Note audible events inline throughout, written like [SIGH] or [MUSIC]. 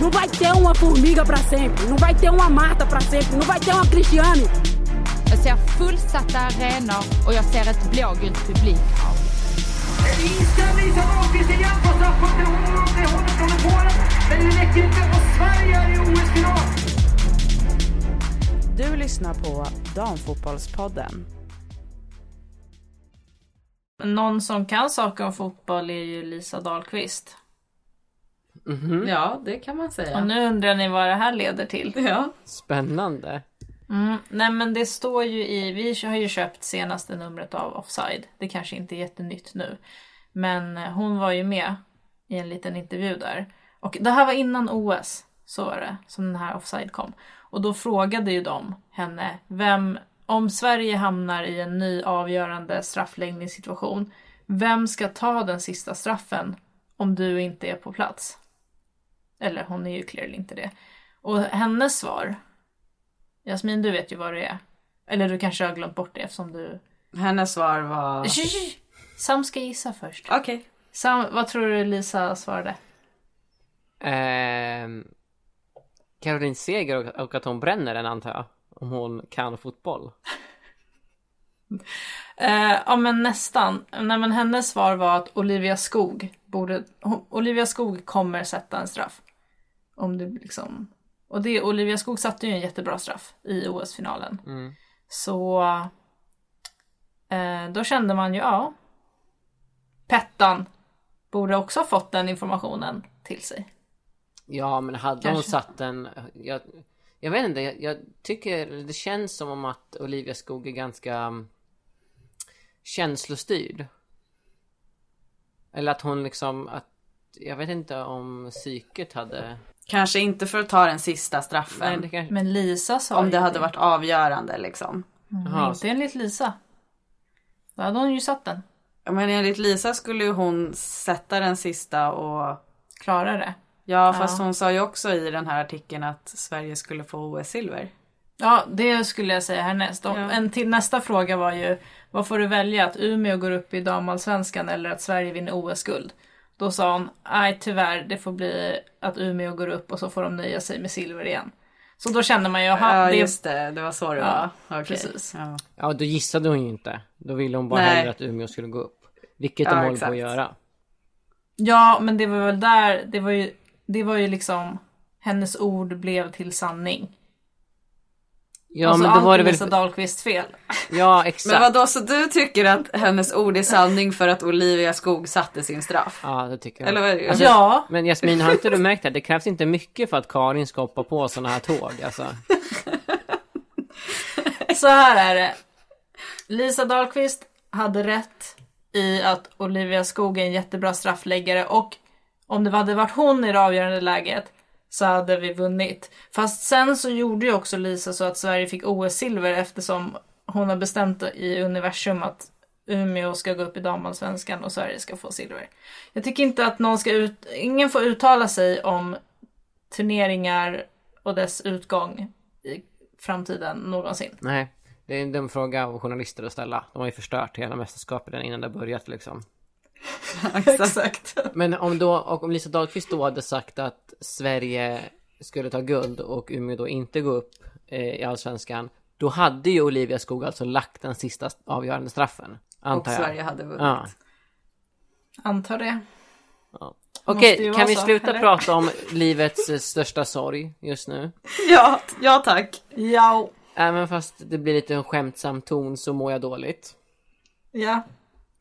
Não vai ter uma formiga para sempre, não vai ter uma Marta para sempre, não vai ter uma Cristiane. Jag ser fullsatta arenor och jag ser ett blågult publikhav. Inställning Dahlqvist igen på straffpunkten. Hon det hållet från Polen. Men det räcker inte och Sverige är i OS-final. Du lyssnar på Damfotbollspodden. Någon som kan saker om fotboll är ju Lisa Dahlqvist. Ja, det kan man Och säga. nu undrar ni vad det här leder till. Ja. Spännande. Mm, nej men det står ju i, vi har ju köpt senaste numret av Offside. Det kanske inte är jättenytt nu. Men eh, hon var ju med i en liten intervju där. Och det här var innan OS, så var det, som den här Offside kom. Och då frågade ju de henne, vem, om Sverige hamnar i en ny avgörande straffläggningssituation, vem ska ta den sista straffen om du inte är på plats? Eller hon är ju clearly inte det. Och hennes svar Jasmin, du vet ju vad det är. Eller du kanske har glömt bort det eftersom du... Hennes svar var... Shh. Sam ska gissa först. Okej. Sam, vad tror du Lisa svarade? Ehm, Caroline Seger och, och att hon bränner den antar jag. Om hon kan fotboll. [LAUGHS] Eh, ja men nästan. Nej men hennes svar var att Olivia Skog borde... hon- Olivia Skog kommer sätta en straff. Om det liksom... Och det, Olivia Skog satte ju en jättebra straff i OS-finalen. Mm. Så... Eh, då kände man ju, ja. Pettan borde också ha fått den informationen till sig. Ja, men hade hon Kanske. satt den... Jag, jag vet inte, jag, jag tycker det känns som om att Olivia Skog är ganska känslostyrd. Eller att hon liksom, att jag vet inte om psyket hade... Kanske inte för att ta den sista Nej, straffen. det kanske... Men Lisa sa Om det hade det. varit avgörande liksom. Jaha, Inte enligt Lisa. Då hade hon ju satt den. Ja, Men enligt Lisa skulle ju hon sätta den sista och... Klara det. Ja, fast hon sa ju också i den här artikeln att Sverige skulle få OS-silver. Ja, det skulle jag säga härnäst. Ja. En till nästa fråga var ju, vad får du välja? Att Umeå går upp i damallsvenskan eller att Sverige vinner OS-guld? Då sa hon, nej tyvärr, det får bli att Umeå går upp och så får de nöja sig med silver igen. Så då kände man ju, Ja, det just det. Det var så det Ja, var. Okej. precis. Ja. Ja, då gissade hon ju inte. Då ville hon bara Nej. hellre att Umeå skulle gå upp. Vilket Ja, de håller på exakt. att göra. Ja, men det var väl där, det var ju, det var ju liksom, hennes ord blev till sanning. Ja, alltså, men då var det väl... Lisa Dahlqvist fel. Ja, [LAUGHS] exakt. Men vadå, så du tycker att hennes ord är sanning för att Olivia Skog satte sin straff? Ja, det tycker jag. Eller vad är det? Alltså, Ja, Men Jasmin, har inte du märkt det? Det krävs inte mycket för att Karin ska hoppa på sådana här tåg. Alltså. [LAUGHS] Så här är det. Lisa Dahlqvist hade rätt i att Olivia Skog är en jättebra straffläggare och om det hade varit hon i det avgörande läget så hade vi vunnit. Fast sen så gjorde ju också Lisa så att Sverige fick OS-silver eftersom hon har bestämt i universum att Umeå ska gå upp i damallsvenskan och Sverige ska få silver. Jag tycker inte att någon ska ut... Ingen får uttala sig om turneringar och dess utgång i framtiden någonsin. Nej, det är en dum fråga av journalister att ställa. De har ju förstört hela mästerskapet innan det börjat liksom. [LAUGHS] Exakt. Men om då, och om Lisa Dahlqvist då hade sagt att Sverige skulle ta guld och Umeå då inte gå upp eh, i Allsvenskan. Då hade ju Olivia Skog alltså lagt den sista avgörande straffen. Och Antar jag. Sverige hade vunnit. Ja. Antar det. Okej, Måste ju kan vi så, sluta eller? prata om livets eh, största sorg just nu? [LAUGHS] Ja, ja tack. Ja. Även fast det blir lite en skämtsam ton så mår jag dåligt. Ja.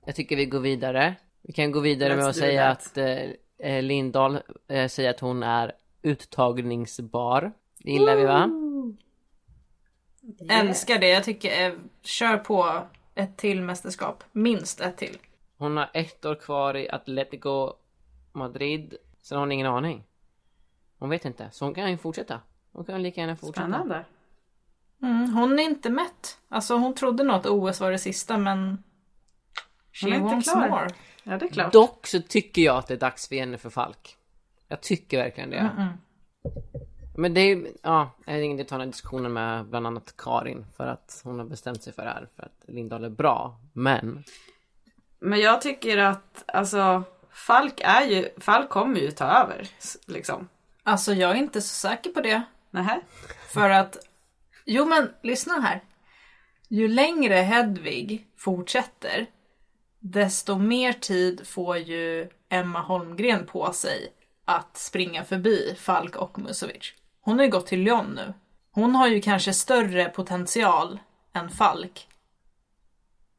Jag tycker vi går vidare. Vi kan gå vidare med att säga att eh, eh, Lindahl eh, säger att hon är uttagningsbar. Det gillar vi va? Älskar det. Jag tycker, eh, kör på ett till mästerskap. Minst ett till. Hon har ett år kvar i Atletico Madrid. Sen har hon ingen aning. Hon vet inte. Så hon kan ju fortsätta. Hon kan lika gärna fortsätta. Spännande. Mm, hon är inte mätt. Alltså hon trodde nog att OS var det sista men... She Hon är inte klar. more. Ja, det är klart. Dock så tycker jag att det är dags för Jennifer Falk. Jag tycker verkligen det. Men det är ju, ja, jag inte ta den diskussionen med bland annat Karin för att hon har bestämt sig för det här för att Lindahl är bra. Men Men jag tycker att, alltså, Falk är ju, Falk kommer ju ta över, liksom. Alltså jag är inte så säker på det. Nähä? För att, jo men lyssna här. Ju längre Hedvig fortsätter, desto mer tid får ju Emma Holmgren på sig att springa förbi Falk och Musovic. Hon har ju gått till Lyon nu. Hon har ju kanske större potential än Falk.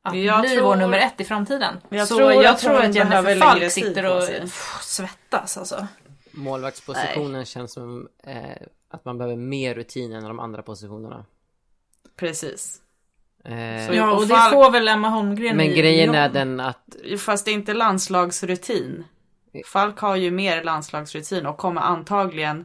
Att Jag bli tror- vår nummer ett i framtiden. Jag Så tror jag att tror att Jennifer Falk sitter och pff, svettas alltså. Målvaktspositionen känns som eh, att man behöver mer rutin än de andra positionerna. Precis. Eh, Ja, och och det får väl Emma Holmgren men i grejen är den att Fast det är inte landslagsrutin. Falk har ju mer landslagsrutin och kommer antagligen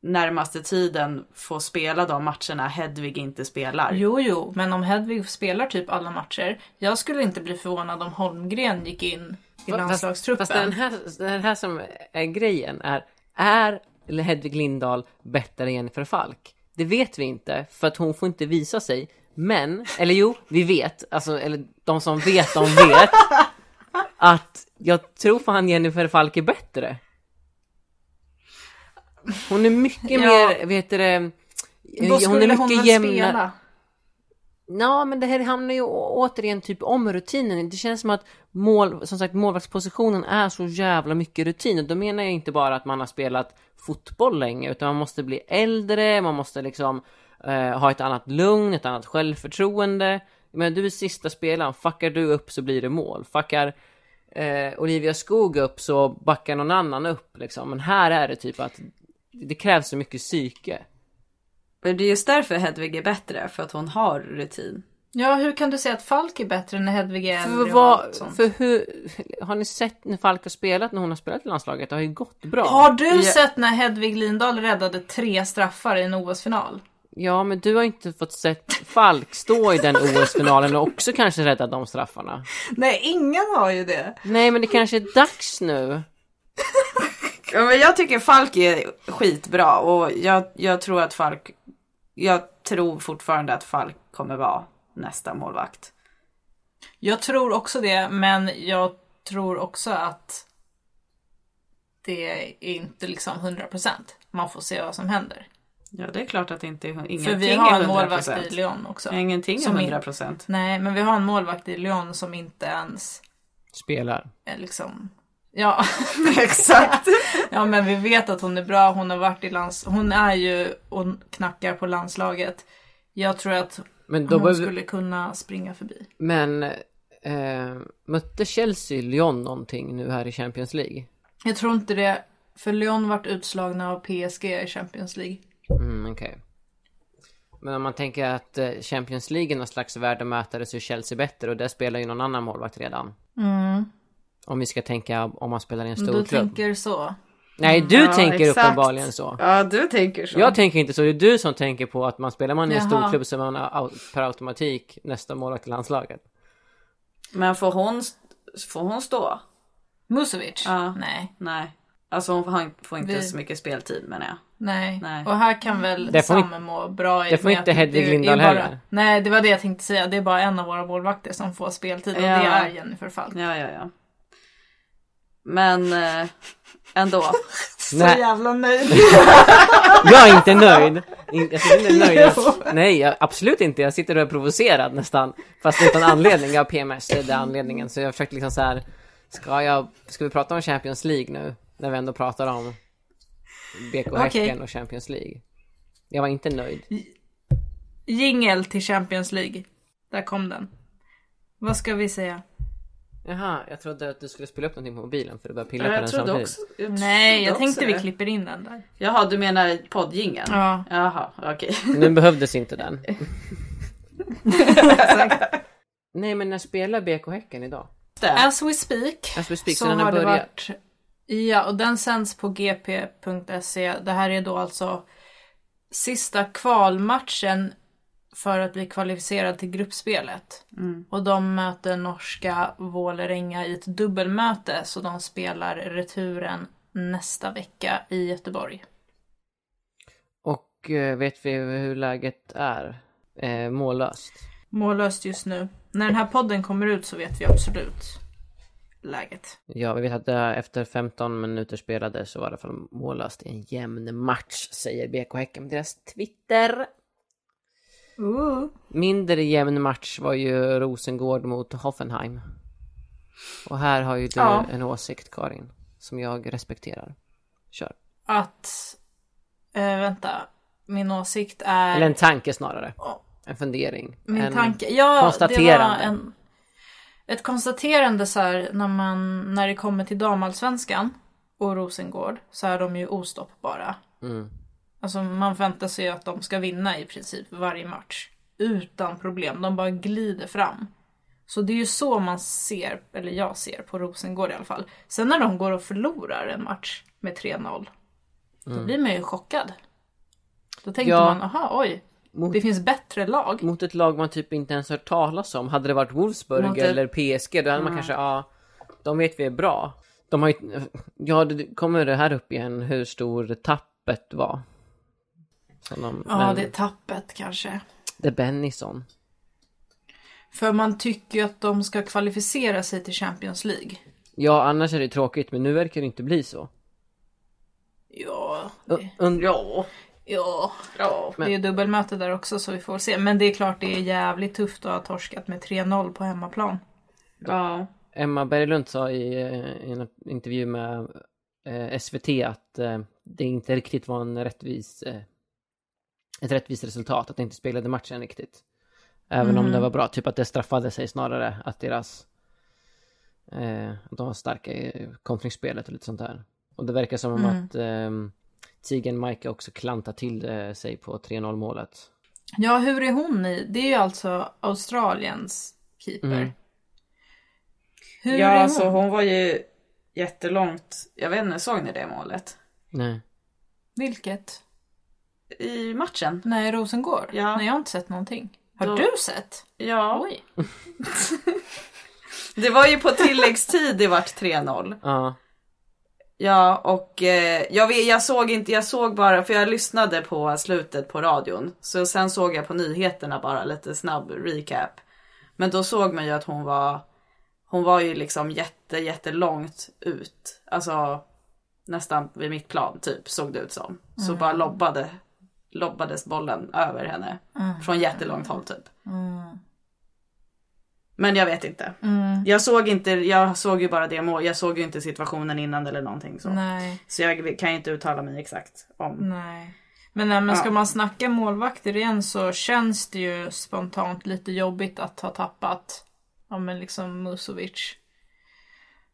närmaste tiden få spela de matcherna Hedvig inte spelar. Jo, jo, men om Hedvig spelar typ alla matcher. Jag skulle inte bli förvånad om Holmgren gick in i landslagstruppen. Fast den här, den här som är grejen är, är Hedvig Lindahl bättre än Jennifer Falk? Det vet vi inte, för att hon får inte visa sig. Men, eller jo, vi vet, alltså, eller de som vet, de vet, att jag tror fan Jennifer Falk är bättre. Hon är mycket Ja. mer, vet du det, hon är hon mycket väl jämnare. spela. Ja, men det här hamnar ju återigen typ om rutinen. Det känns som att mål, som sagt, målvaktspositionen är så jävla mycket rutin. Och då menar jag inte bara att man har spelat fotboll länge, utan man måste bli äldre, man måste liksom eh, ha ett annat lugn, ett annat självförtroende. Men du är sista spelaren, fuckar du upp så blir det mål. Fuckar eh, Olivia Skog upp så backar någon annan upp liksom. Men här är det typ att det krävs så mycket psyke. Men det är just därför Hedvig är bättre, för att hon har rutin. Ja, hur kan du säga att Falk är bättre när Hedvig är äldre För, vad, för hur, har ni sett när Falk har spelat när hon har spelat i landslaget? Det har ju gått bra. Har du Ja. sett när Hedvig Lindahl räddade tre straffar i en OS-final? Ja, men du har inte fått sett Falk stå i den OS-finalen och också kanske rädda de straffarna. Nej, ingen har ju det. Nej, men det kanske är dags nu. Ja, men jag tycker Falk är skitbra och jag, jag tror att Falk, jag tror fortfarande att Falk kommer vara nästa målvakt. Jag tror också det, men jag tror också att det är inte liksom 100%. Man får se vad som händer. Ja, det är klart att det inte är ingenting För vi har en målvakt 100%. i Lyon också. Ingenting är Som in- 100 procent. Nej, men vi har en målvakt i Lyon som inte ens Spelar. liksom... Ja, [LAUGHS] Exakt. [LAUGHS] ja, men vi vet att hon är bra. Hon har varit i lands... Hon är ju och knackar på landslaget. Jag tror att Men hon behöver... skulle kunna springa förbi. Men eh, mötte Chelsea Lyon någonting nu här i Champions League? Jag tror inte det. För Lyon vart utslagna av PSG i Champions League. Mm, okej. Men om man tänker att eh, Champions League är någon slags värdemätare så är Chelsea bättre och där spelar ju någon annan målvakt redan. Om vi ska tänka om man spelar i en stor du klubb. tänker så. Nej, du Ja, tänker exakt. uppenbarligen så. Ja, du tänker så. Jag tänker inte så, det är du som tänker på att man spelar man i en stor klubb så är man per automatik nästa målvakt i landslaget. Men får hon, får hon stå? Musovic? Ja. Nej. Nej. Alltså hon får, får inte Vi- så mycket speltid menar jag. Nej. Nej. Och här kan väl Det får Samme må bra i det får inte Hedvig är Lindahl bara- heller. Nej, det var det jag tänkte säga. Det är bara en av våra målvakter som får speltid och Ja. det är Jennifer Falk. Ja, ja, ja. Men eh, ändå. [LAUGHS] Så Nej. jävla nöjd. [LAUGHS] Jag är inte nöjd! In- Jag sitter inte nöjd. [LAUGHS] Nej, jag, absolut inte. Jag sitter och är provocerad nästan. Fast utan anledning. Jag har PMS, det är det anledningen. Så jag försökte liksom så här. Ska jag, ska vi prata om Champions League nu? När vi ändå pratar om BK Okej. Häcken och Champions League. Jag var inte nöjd. Jingel till Champions League. Där kom den. Vad ska vi säga? Jaha, jag trodde att du skulle spela upp någonting på mobilen för du började pilla på Jag den trodde samtidigt. också. Jag Nej, jag också tänkte vi det. klipper in den där. Jaha, du menar poddjingeln? Ja. Jaha, okej. Nu behövdes inte den. [LAUGHS] Nej, men när spelar BK Häcken idag? As we speak. As we speak, så så den har har det börjat. varit. Ja, och den sänds på gp.se. Det här är då alltså sista kvalmatchen för att bli kvalificerad till gruppspelet. Och de möter norska Vålerenga i ett dubbelmöte så de spelar returen nästa vecka i Göteborg. Och eh, vet vi hur läget är? Eh, mållöst. Mållöst just nu. När den här podden kommer ut så vet vi absolut läget. Ja, vi vet att efter 15 minuter spelade så var det i alla fall mållöst i en jämn match, säger BK Häcken på deras Twitter. Mindre jämn match var ju Rosengård mot Hoffenheim. Och här har ju du Ja. en åsikt, Karin, som jag respekterar. Kör. Att, eh, vänta, min åsikt är... Eller en tanke snarare. En fundering. Min en tanke, ja, konstaterande. det var en, ett konstaterande så här när man, när det kommer till damallsvenskan och Rosengård så är de ju ostoppbara. Mm. Alltså man förväntar sig att de ska vinna i princip varje match. Utan problem, de bara glider fram. Så det är ju så man ser, eller jag ser på Rosengård i alla fall. Sen när de går och förlorar en match med 3-0. Då blir man ju chockad. Då tänker Mm. Ja. man, aha oj. Mot- Det finns bättre lag. Mot ett lag man typ inte ens hört talas om. Hade det varit Wolfsburg Mot eller PSG då hade man kanske, ja, de vet vi är bra. De har ju, ja, det kommer det här upp igen hur stor tappet var. De, Ja, men det är tappet kanske. det är Bennison. För man tycker ju att de ska kvalificera sig till Champions League. Ja, annars är det tråkigt, men nu verkar det inte bli så. Ja, det, und- Ja. Ja, ja. Men- det är dubbelmöte där också så vi får se. Men det är klart det är jävligt tufft att ha torskat med 3-0 på hemmaplan. Ja. Emma Berglund sa i, eh, i en intervju med eh, SVT att eh, det inte riktigt var en rättvis, eh, ett rättvist resultat, att det inte speglade matchen riktigt. Även om det var bra, typ att det straffade sig snarare att deras eh, att de var starka i kontringsspelet och lite sånt där. Och det verkar som om att eh, Tigen Maika också klantar till eh, sig på 3-0 målet. Ja, hur är hon i? Det är ju alltså Australiens keeper. Mm. Hur Ja, är hon? alltså hon var ju jättelångt. Jag vet inte, såg ni det målet? Nej. Vilket? I matchen? Nej, Rosengård? Ja. Nej, jag har inte sett någonting. Har Då- du sett? Ja. Oj. [LAUGHS] Det var ju på tilläggstid det vart 3-0. Ja. Ja, och eh, jag, vet, jag såg inte, jag såg bara, för jag lyssnade på slutet på radion. Så sen såg jag på nyheterna bara lite snabb recap. Men då såg man ju att hon var, hon var ju liksom jätte, jättelångt ut. Alltså nästan vid mitt plan typ såg det ut som. Så bara lobbade, lobbades bollen över henne. Från jättelångt håll typ. Men jag vet inte. Jag såg inte, jag såg ju bara det mål. Jag såg ju inte situationen innan eller någonting så. Nej. Så jag kan ju inte uttala mig exakt om. Nej. Men, nej, men ska Ja. man snacka målvakter igen så känns det ju spontant lite jobbigt att ha tappat ja, men liksom Musovic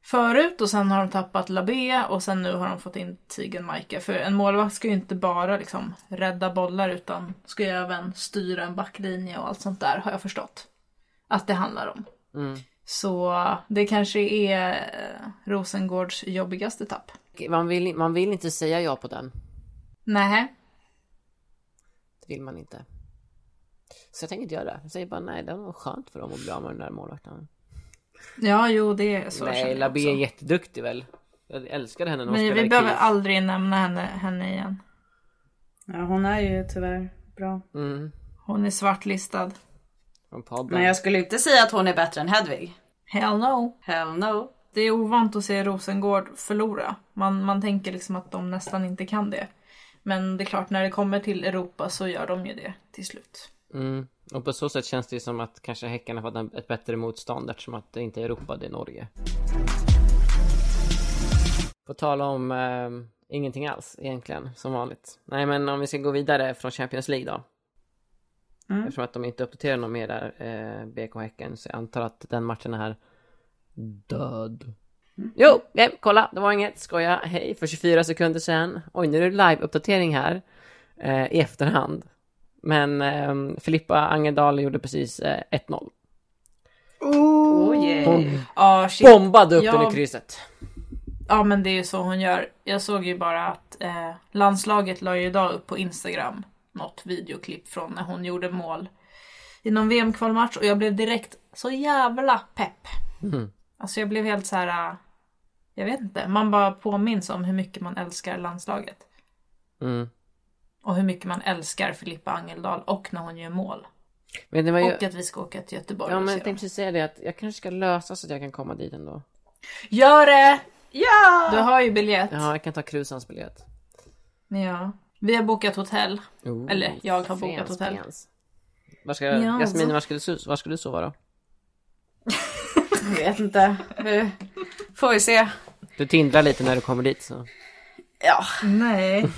förut och sen har de tappat Labé och sen nu har de fått in Tigen Maika. För en målvakt ska ju inte bara liksom rädda bollar utan ska ju även styra en backlinje och allt sånt där har jag förstått. Att det handlar om. Mm. Så det kanske är eh, Rosengårds jobbigaste tapp. Man vill, man vill inte säga ja på den. Nej. Det vill man inte. Så jag tänker inte göra det. Jag säger bara nej, det var skönt för dem att bli av med den där målvakten. Ja, jo det är så nej, Labé är jätteduktig väl? Jag älskade henne när hon Men spelade vi behöver Kiev. aldrig nämna henne, henne igen. Ja, hon är ju tyvärr bra. Mm, Hon är svartlistad. Från podden. Men jag skulle inte säga att hon är bättre än Hedvig. Hell no. Hell no. Det är ovant att se Rosengård förlora. Man, man tänker liksom att de nästan inte kan det. Men det är klart, när det kommer till Europa så gör de ju det till slut. Mm. Och på så sätt känns det ju som att kanske Häcken har fått ett bättre motstånd eftersom att det inte är Europa, det är Norge. På tala om eh, ingenting alls egentligen, som vanligt. Nej men om vi ska gå vidare från Champions League då. Mm. Eftersom att de inte uppdaterar något mer där, eh, BK Häcken, så jag antar att den matchen är död. Jo, ja, kolla, det var inget, skoja, hej, för 24 sekunder sedan. Oj, nu är det live-uppdatering här. Eh, I efterhand. Men eh, Filippa Angedal gjorde precis eh, 1-0. Oh yeah. Hon Ja, shit. bombade upp Ja. den i krysset. Ja, men det är ju så hon gör. Jag såg ju bara att eh, landslaget la ju idag upp på Instagram något videoklipp från när hon gjorde mål i någon VM-kvalmatch och jag blev direkt så jävla pepp. Mhm. Alltså jag blev helt så här. äh, Jag vet inte, man bara påminns om hur mycket man älskar landslaget. Mm. Och hur mycket man älskar Filippa Angeldal och när hon gör mål. Men det var ju... Och att vi ska åka till Göteborg Ja men jag tänkte säga det att jag kanske ska lösa så att jag kan komma dit ändå. Gör det! Ja! Du har ju biljett. Ja, jag kan ta Krusans biljett. Ja. Vi har bokat hotell. Oh, Eller, jag har bokat hotell. fens. Var ska, Ja, Jasmin, så- var ska, du, var ska du sova då? Jag vet inte. Vi får vi se. Du tindrar lite när du kommer dit så. Ja. Nej.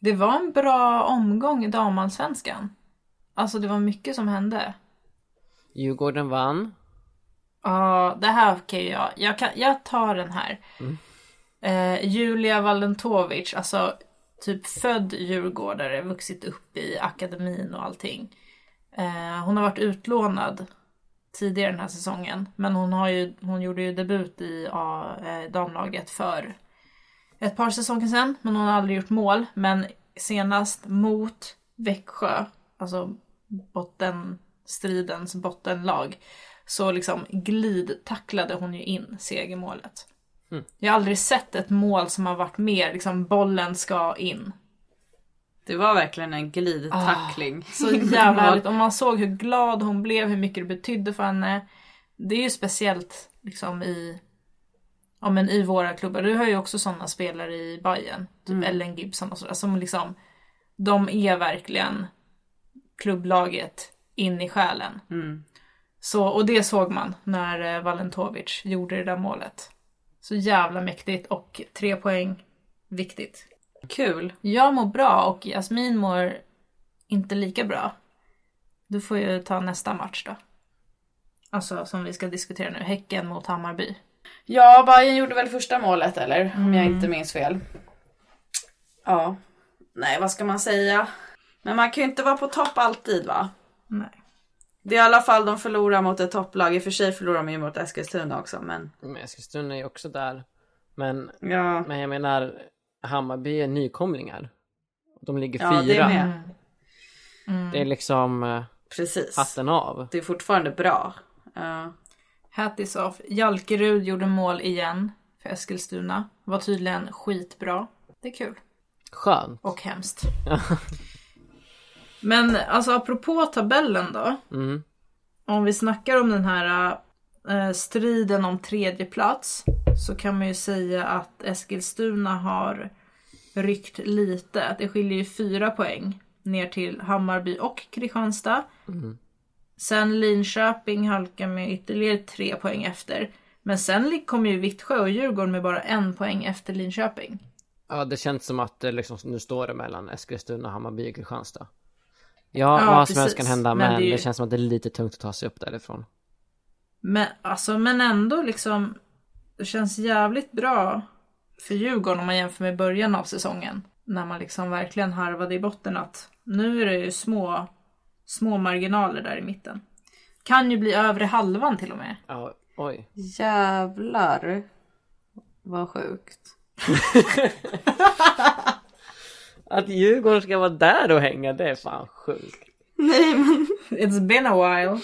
Det var en bra omgång i damallsvenskan. Alltså det var mycket som hände. Djurgården vann. Ja, det här kan jag. Jag, kan, jag tar den här. Eh, Julia Valentovic, alltså typ född djurgårdare, vuxit upp i akademin och allting. Eh, hon har varit utlånad tidigare den här säsongen. Men hon, har ju, hon gjorde ju debut i ja, eh, damlaget för ett par säsonger sedan. Men hon har aldrig gjort mål. Men senast mot Växjö, alltså bottenstridens bottenlag, så liksom glidtacklade hon ju in segermålet. Jag har aldrig sett ett mål som har varit mer liksom bollen ska in. Det var verkligen en glidtackling. Så jävla [LAUGHS] härligt. Om man såg hur glad hon blev, hur mycket det betydde för henne. Det är ju speciellt liksom i, ja, men i våra klubbar. Du har ju också sådana spelare i Bayern Typ Ellen Gibson och sådär. Som liksom, de är verkligen klubblaget in i själen. Så, och det såg man när eh, Valentovic gjorde det där målet. Så jävla mäktigt och tre poäng, viktigt. Kul. Jag mår bra och Jasmin mår inte lika bra. Du får ju ta nästa match då. Alltså som vi ska diskutera nu, Häcken mot Hammarby. Ja, Bayern gjorde väl första målet eller? Om jag inte minns fel. Ja. Nej, vad ska man säga? Men man kan ju inte vara på topp alltid va? Nej. Det är i alla fall de förlorar mot ett topplag. I och för sig förlorar de ju mot Eskilstuna också men. Men Eskilstuna är ju också där. Men, Ja. men jag menar, Hammarby är nykomlingar. De ligger Ja, det fyra. med. Det är liksom eh, Precis. hatten av. Det är fortfarande bra. Ja. Hattis off. Jalkerud gjorde mål igen för Eskilstuna. Var tydligen skitbra. Det är kul. Skönt. Och hemskt. [LAUGHS] Men alltså apropå tabellen då. Mm. Om vi snackar om den här eh, striden om tredje plats så kan man ju säga att Eskilstuna har ryckt lite. Det skiljer ju fyra poäng ner till Hammarby och Kristianstad. Sen Linköping halkar med ytterligare tre poäng efter. Men sen kommer ju Vittsjö och Djurgården med bara en poäng efter Linköping. Ja, det känns som att det liksom, nu står det mellan Eskilstuna, Hammarby och Kristianstad. Ja, Ja, vad som helst kan hända, Men men, det ju- det känns som att det är lite tungt att ta sig upp därifrån. Men, alltså, men ändå liksom, det känns jävligt bra för Djurgården om man jämför med början av säsongen. När man liksom verkligen harvade i botten att nu är det ju små, små marginaler där i mitten. Kan ju bli övre halvan till och med. Ja, oj. Jävlar. Vad sjukt. [LAUGHS] Att Djurgården ska vara där och hänga, det är fan sjukt. Nej men. It's been a while.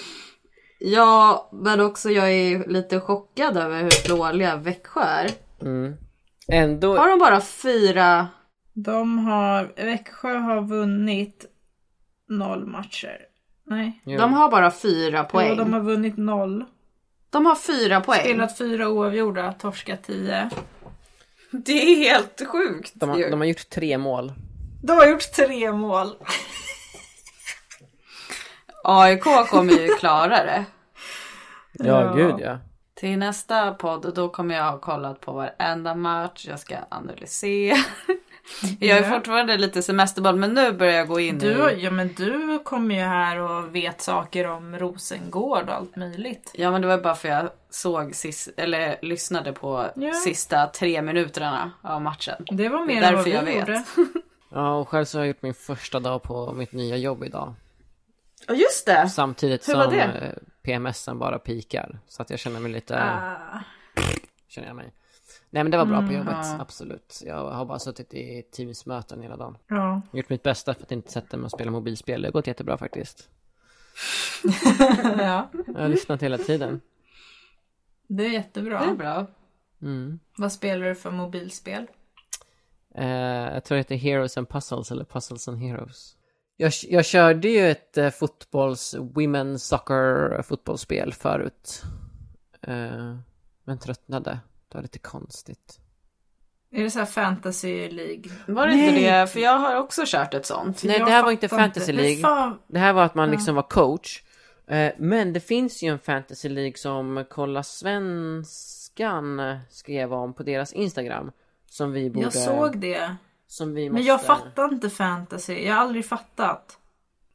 Ja, men också jag är lite chockad över hur dåliga Växjö är. Mm. Ändå, Har de bara fyra? De har, Växjö har vunnit noll matcher. Nej. Jo. De har bara fyra poäng. Ja, de har vunnit noll. De har fyra poäng. Spelat fyra oavgjorda, torskat tio. Det är helt sjukt. de, har, de har gjort tre mål. De har gjort tre mål. AIK kommer ju klara det. Ja, Ja. gud ja. Till nästa podd då kommer jag ha kollat på varenda match. Jag ska analysera. Jag är fortfarande lite semesterboll men nu börjar jag gå in Du, i... ja men du kommer ju här och vet saker om Rosengård och allt möjligt. Ja men det var bara för jag såg sist, eller lyssnade på Ja. sista tre minuterna av matchen. Det var Det är mer än vad vi jag vet. gjorde. [LAUGHS] Ja, och själv så har jag gjort min första dag på mitt nya jobb idag. Ja just det! Samtidigt Hur var som det? eh, PMSen bara pikar. Så att jag känner mig lite, Ah, känner jag mig. Nej men det var bra på jobbet, ja. absolut. Jag har bara suttit i Teams-möten hela dagen. ja. Gjort mitt bästa för att inte sätta mig och spela mobilspel. Det har gått jättebra faktiskt. [LAUGHS] ja, Jag har lyssnat hela tiden. det är jättebra. Det är bra. Mm. Vad spelar du för mobilspel? Eh, jag tror det heter Heroes and Puzzles eller Puzzles and Heroes. Jag, jag körde ju ett eh, fotbolls, women's soccer fotbollsspel förut. Eh, men tröttnade. Det var lite konstigt. Är det så här fantasy League? Var det inte det? För jag har också kört ett sånt. Nej, Jag det här var inte fantasy League. fan, Det här var att man liksom var coach. Eh, Men det finns ju en fantasy League som Kolla Svenskan skrev om på deras Instagram. Som vi borde... jag såg det. Som vi måste... Men jag fattar inte fantasy. Jag har aldrig fattat.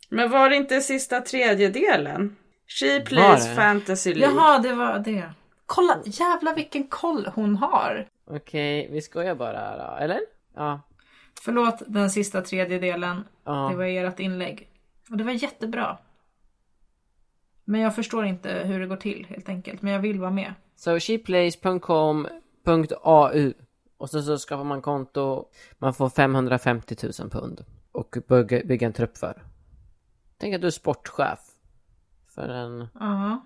Men var det inte sista tredjedelen? She plays fantasy League. Jaha, det var det. Kolla, jävla vilken koll hon har. Okej, vi skojar bara då, eller? Ja. Förlåt den sista tredjedelen. Ja. Det var ert inlägg. Och det var jättebra. Men jag förstår inte hur det går till helt enkelt. Men jag vill vara med. Så sheplays.com.au och så, så skapar man konto. Man får 550 000 pund och bygga, bygga en trupp för. Tänk att du är sportchef för en Ja.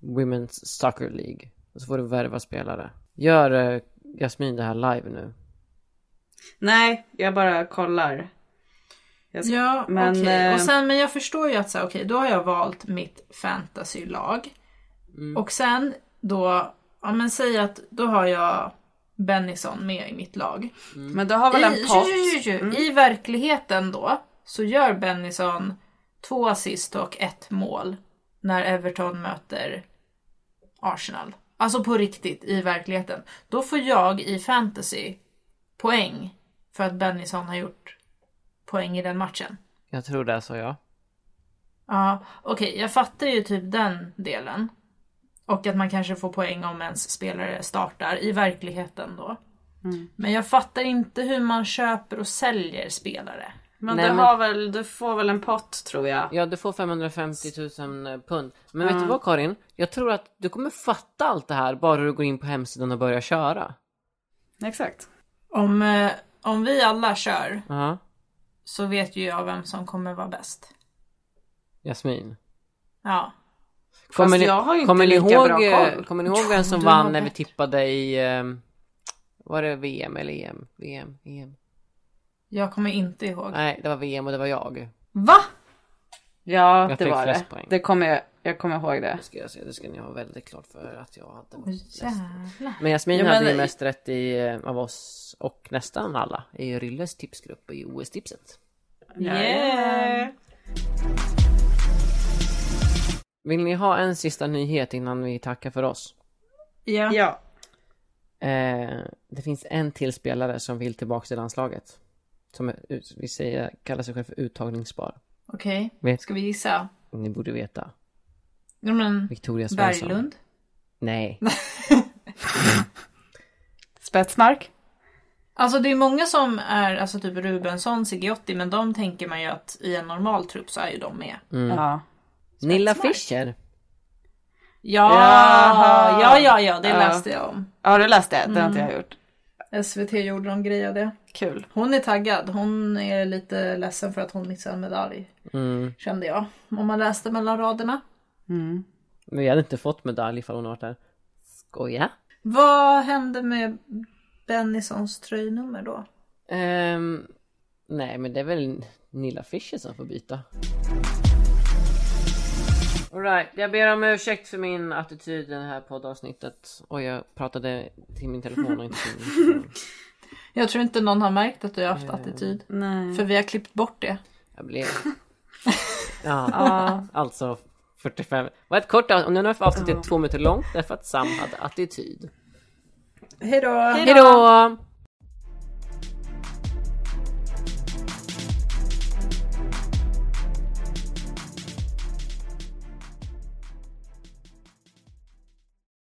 Women's Soccer League. Och så får du värva spelare. Gör eh, Jasmin det här live nu? Nej, jag bara kollar. Jag ska- Ja, Men, okej. eh, Och sen, men jag förstår ju att så här, okej, då har jag valt mitt fantasylag. Och sen då, ja men säg att då har jag Bennison med i mitt lag. Men du har väl en I, pott? ju, ju, ju, I verkligheten då så gör Bennison två assist och ett mål när Everton möter Arsenal. Alltså på riktigt i verkligheten. Då får jag i fantasy poäng för att Bennison har gjort poäng i den matchen. Jag tror det är så ja. Ja, okej, jag fattar ju typ den delen. Och att man kanske får poäng om ens spelare startar i verkligheten då. Men jag fattar inte hur man köper och säljer spelare. Men Nej, du men- väl, du får väl en pott tror jag. Ja, du får 550 000 pund. Men vet du vad Karin? Jag tror att du kommer fatta allt det här bara du går in på hemsidan och börjar köra. Exakt. Om, eh, om vi alla kör Ja. så vet ju jag vem som kommer vara bäst. Jasmin. Ja. Kommer ni, jag har ju inte kommer, ni lika ihåg, bra eh, koll. kommer ni ihåg [LAUGHS] vem som vann när vi tippade i... Eh, var det VM eller EM? VM? EM? Jag kommer inte ihåg. Nej, det var VM och det var jag. Va? Ja, Jag det var det. poäng. Det kommer jag, jag kommer ihåg det. Det ska jag säga, det ska ni ha väldigt klart för att jag hade jävlar. Men Jasmin Ja, men- hade ju mest rätt i, eh, av oss och nästan alla i Rylles tipsgrupp i OS-tipset. Yeah. Vill ni ha en sista nyhet innan vi tackar för oss? Ja. Ja. Eh, det finns en till spelare som vill tillbaka till landslaget. Som är, vi säger, kallar sig själv för uttagningsbar. Okej, Vet- ska vi gissa? Ni borde veta. Ja, men Victoria Svensson. Berglund? Nej. [LAUGHS] Spetsmark. Alltså det är många som är, alltså typ Rubensson, Sigiotti, men de tänker man ju att i en normal trupp så är ju de med. Ja. Nilla. Fischer. Ja, Jaha. ja, ja, ja, det Ja. läste jag om. Har du läst det? Det har inte jag gjort. SVT gjorde någon grej av det. Kul. Hon är taggad. Hon är lite ledsen för att hon missade en medalj. Mm. Kände jag. Om man läste mellan raderna. Mm. Men vi hade inte fått medalj ifall hon varit där. Skoja. Vad hände med Bennisons tröjnummer då? Ehm, nej, men det är väl Nilla Fischer som får byta. Alright, jag ber om ursäkt för min attityd i det här poddavsnittet. Och jag pratade till min telefon och inte till min. [LAUGHS] Jag tror inte någon har märkt att du har haft attityd. Nej. För vi har klippt bort det. Jag blev... [LAUGHS] Ja, alltså 45. Vad ett kort avsnitt. Nu har avsnittet två minuter långt därför att Sam hade attityd. Hej då! Hejdå!